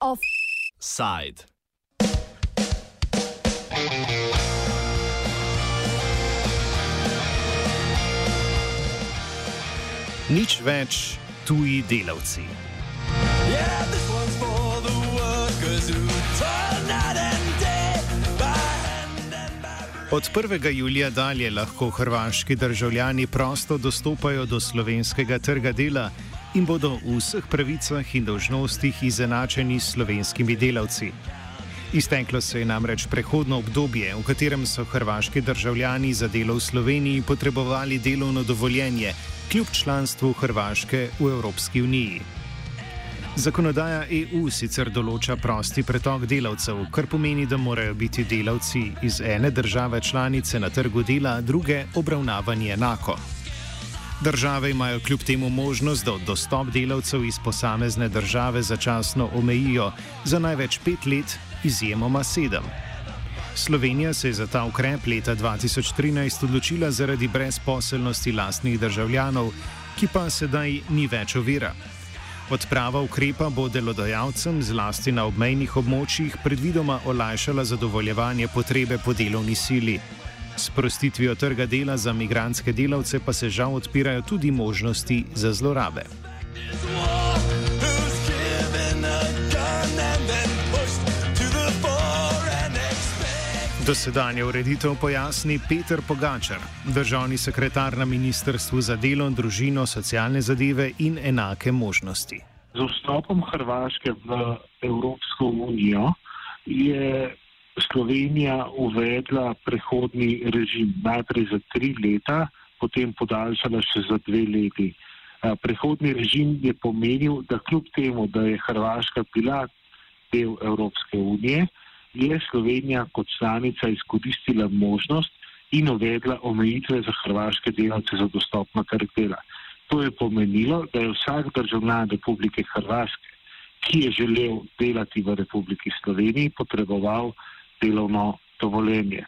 Offside. Nič več tuji delavci. Od 1. julija dalje lahko hrvaški državljani prosto dostopajo do slovenskega trga dela in bodo v vseh pravicah in dožnostih izenačeni s slovenskimi delavci. Izteklo se je namreč prehodno obdobje, v katerem so hrvaški državljani za delo v Sloveniji potrebovali delovno dovoljenje, kljub članstvu Hrvaške v Evropski uniji. Zakonodaja EU sicer določa prosti pretok delavcev, kar pomeni, da morajo biti delavci iz ene države članice na trgu dela, druge obravnavani enako. Države imajo kljub temu možnost, da dostop delavcev iz posamezne države začasno omejijo za največ pet let, izjemoma sedem. Slovenija se je za ta ukrep leta 2013 odločila zaradi brezposelnosti lastnih državljanov, ki pa sedaj ni več ovira. Odprava ukrepa bo delodajalcem zlasti na obmejnih območjih predvidoma olajšala zadovoljevanje potrebe po delovni sili. S prostitvijo trga dela za migranske delavce pa se žal odpirajo tudi možnosti za zlorabe. Dosedanje ureditev pojasni Peter Pogačar, državni sekretar na Ministrstvu za delo, družino, socialne zadeve in enake možnosti. Z vstopom Hrvaške v Evropsko unijo je Slovenija uvedla prehodni režim najprej za tri leta, potem podaljšala še za dve leti. Prehodni režim je pomenil, da kljub temu, da je Hrvaška bila del Evropske unije, je Slovenija kot članica izkoristila možnost in uvedla omejitve za hrvaške delavce za dostop na trg dela. To je pomenilo, da je vsak državljan Republike Hrvaške, ki je želel delati v Republiki Sloveniji, potreboval delovno dovoljenje.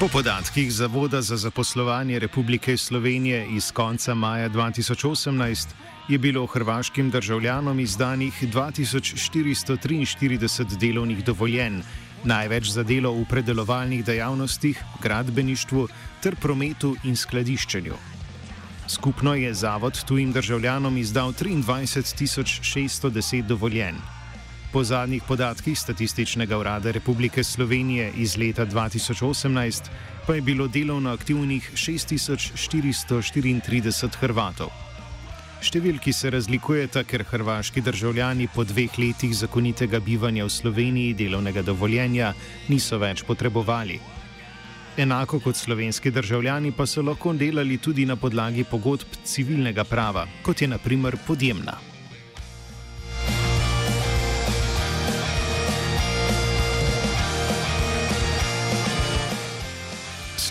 Po podatkih Zavoda za zaposlovanje Republike Slovenije iz konca maja 2018 je bilo hrvaškim državljanom izdanih 2443 delovnih dovoljenj, največ za delo v predelovalnih dejavnostih, gradbeništvu ter prometu in skladiščenju. Skupno je Zavod tujim državljanom izdal 23.610 dovoljenj. Po zadnjih podatkih Statističnega urada Republike Slovenije iz leta 2018 pa je bilo delovno aktivnih 6434 Hrvatov. Številki se razlikujeta, ker hrvaški državljani po dveh letih zakonitega bivanja v Sloveniji delovnega dovoljenja niso več potrebovali. Enako kot slovenski državljani pa so lahko delali tudi na podlagi pogodb civilnega prava, kot je naprimer podjemna.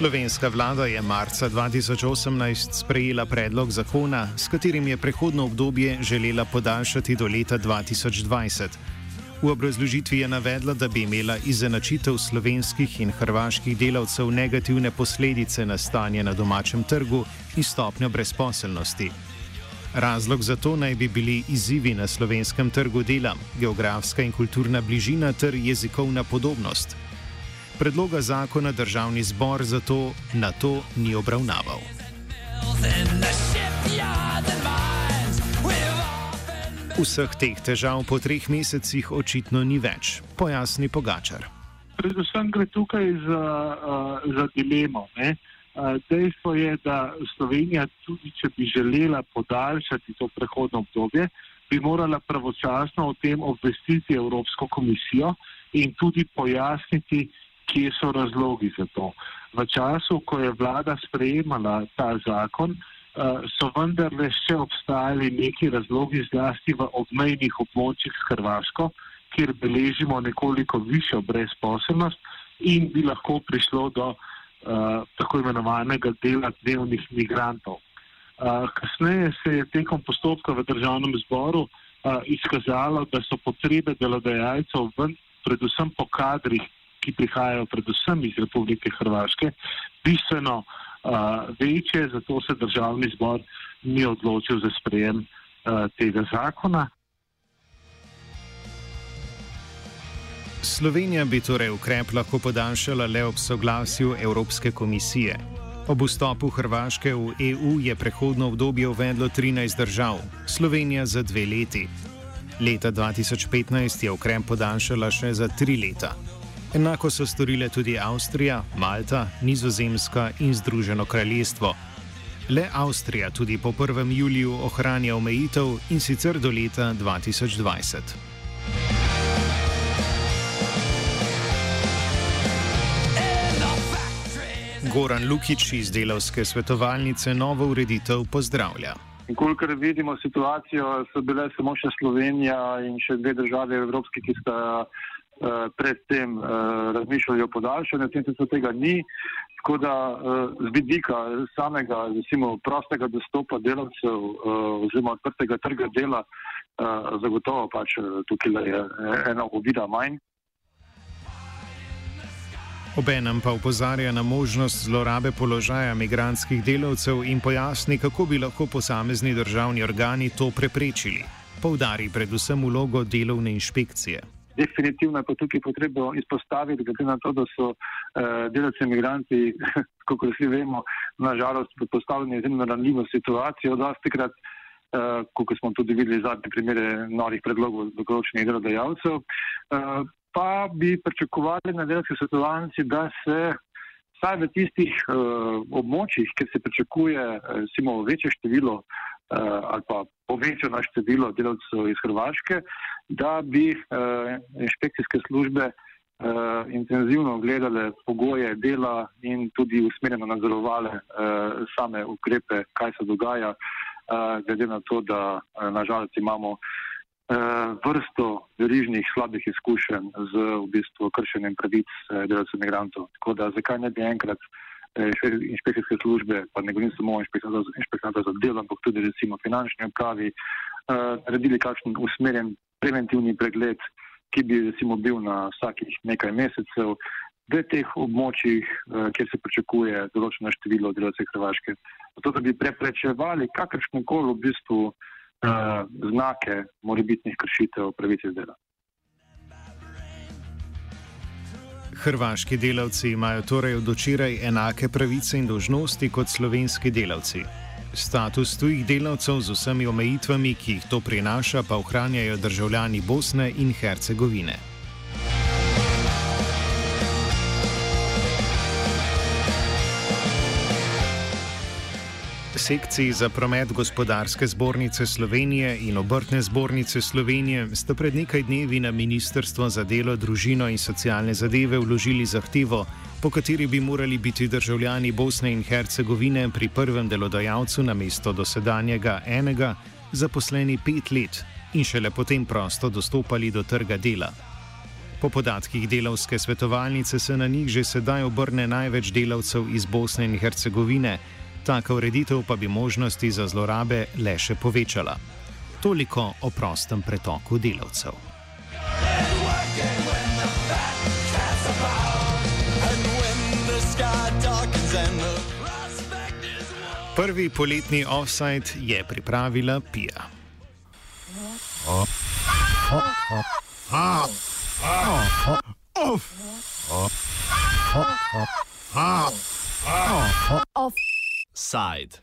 Slovenska vlada je marca 2018 sprejela predlog zakona, s katerim je prehodno obdobje želela podaljšati do leta 2020. V obrazložitvi je navedla, da bi imela izenačitev slovenskih in hrvaških delavcev negativne posledice na stanje na domačem trgu in stopnjo brezposelnosti. Razlog za to naj bi bili izzivi na slovenskem trgu dela, geografska in kulturna bližina ter jezikovna podobnost. Predloga zakona državni zbor zato na to ni obravnaval. Vseh teh težav po treh mesecih očitno ni več, pojasni Pogačar. Predvsem gre tukaj za, uh, za dilemo. Ne? Uh, dejstvo je, da Slovenija, tudi če bi želela podaljšati to prehodno obdobje, bi morala pravočasno o tem obvestiti Evropsko komisijo in tudi pojasniti, kje so razlogi za to. V času, ko je vlada sprejemala ta zakon, uh, so vendarle še obstajali neki razlogi, zlasti v obmejnih območjih s Hrvaško, kjer beležimo nekoliko višjo brezposobnost in bi lahko prišlo do uh, tako imenovanega dela dnevnih migrantov. Uh, kasneje se je tekom postopka v državnem zboru uh, izkazalo, da so potrebe delodajalcev ven, predvsem po kadrih, ki prihajajo predvsem iz Republike Hrvaške, bistveno uh, večje, zato se državni zbor ni odločil za sprejem uh, tega zakona. Slovenija bi torej ukrep lahko podaljšala le ob soglasju Evropske komisije. Ob vstopu Hrvaške v EU je prehodno obdobje uvedlo 13 držav, Slovenija za dve leti. Leta 2015 je ukrep podaljšala še za tri leta. Enako so storile tudi Avstrija, Malta, Nizozemska in Združeno kraljestvo. Le Avstrija tudi po 1. juliju ohranja omejitev in sicer do leta 2020. Goran Lukič iz delavske svetovalnice novo ureditev pozdravlja. In kolikor vidimo situacijo, so bile samo še Slovenija in še dve države evropske, ki sta uh, predtem uh, razmišljali o podaljšanju, tem se tega ni. Tako da uh, z vidika samega recimo, prostega dostopa delavcev oziroma odprtega trga dela, zagotovo pač tukaj je ena ovida manj. Obenem pa upozarja na možnost zlorabe položaja migranskih delavcev in pojasni, kako bi lahko posamezni državni organi to preprečili. Poudari predvsem vlogo delovne inšpekcije. Definitivno je pa tukaj potrebno izpostaviti, glede na to, da so uh, delavci imigranti, kot vsi vemo, nažalost postavljeni v izjemno ranljivo situacijo. Dosti krat, uh, kot smo tudi videli zadnje primere novih predlogov določenih delodajalcev, uh, pa bi pričakovali na delovski svetovalnici, da se vsaj v tistih uh, območjih, kjer se pričakuje recimo, večje število uh, ali pa povečano število delavcev iz Hrvaške, da bi uh, inšpekcijske službe uh, intenzivno gledale pogoje dela in tudi usmerjeno nadzorovale same ukrepe, kaj se dogaja, glede na to, da nažalost imamo vrsto verižnih slabih izkušenj z v bistvu kršenjem pravic delavcev imigrantov. Tako da zakaj ne bi enkrat inšpekcijske službe, pa ne govorim samo o inšpekcijah za delo, ampak tudi recimo finančni upravi, naredili kakšen usmerjen preventivni pregled, ki bi recimo bil na vsakih nekaj mesecev v teh območjih, kjer se pričakuje določeno število delavcev Hrvaške. Zato, da bi preprečevali kakršne koli v bistvu uh, znake morebitnih kršitev pravice dela. Hrvaški delavci imajo torej od včeraj enake pravice in dožnosti kot slovenski delavci. Status tujih delavcev z vsemi omejitvami, ki jih to prinaša, pa ohranjajo državljani Bosne in Hercegovine. Sekciji za promet gospodarske zbornice Slovenije in obrtne zbornice Slovenije sta pred nekaj dnevi na Ministrstvo za delo, družino in socialne zadeve vložili zahtevo, po kateri bi morali biti državljani Bosne in Hercegovine pri prvem delodajalcu na mesto dosedanjega enega zaposleni pet let in šele potem prosto dostopali do trga dela. Po podatkih delavske svetovalnice se na njih že sedaj obrne največ delavcev iz Bosne in Hercegovine. Taka ureditev pa bi možnosti za zlorabe le še povečala. Toliko o prostem pretoku delavcev. Prvi poletni offside je pripravila Pija. Offside.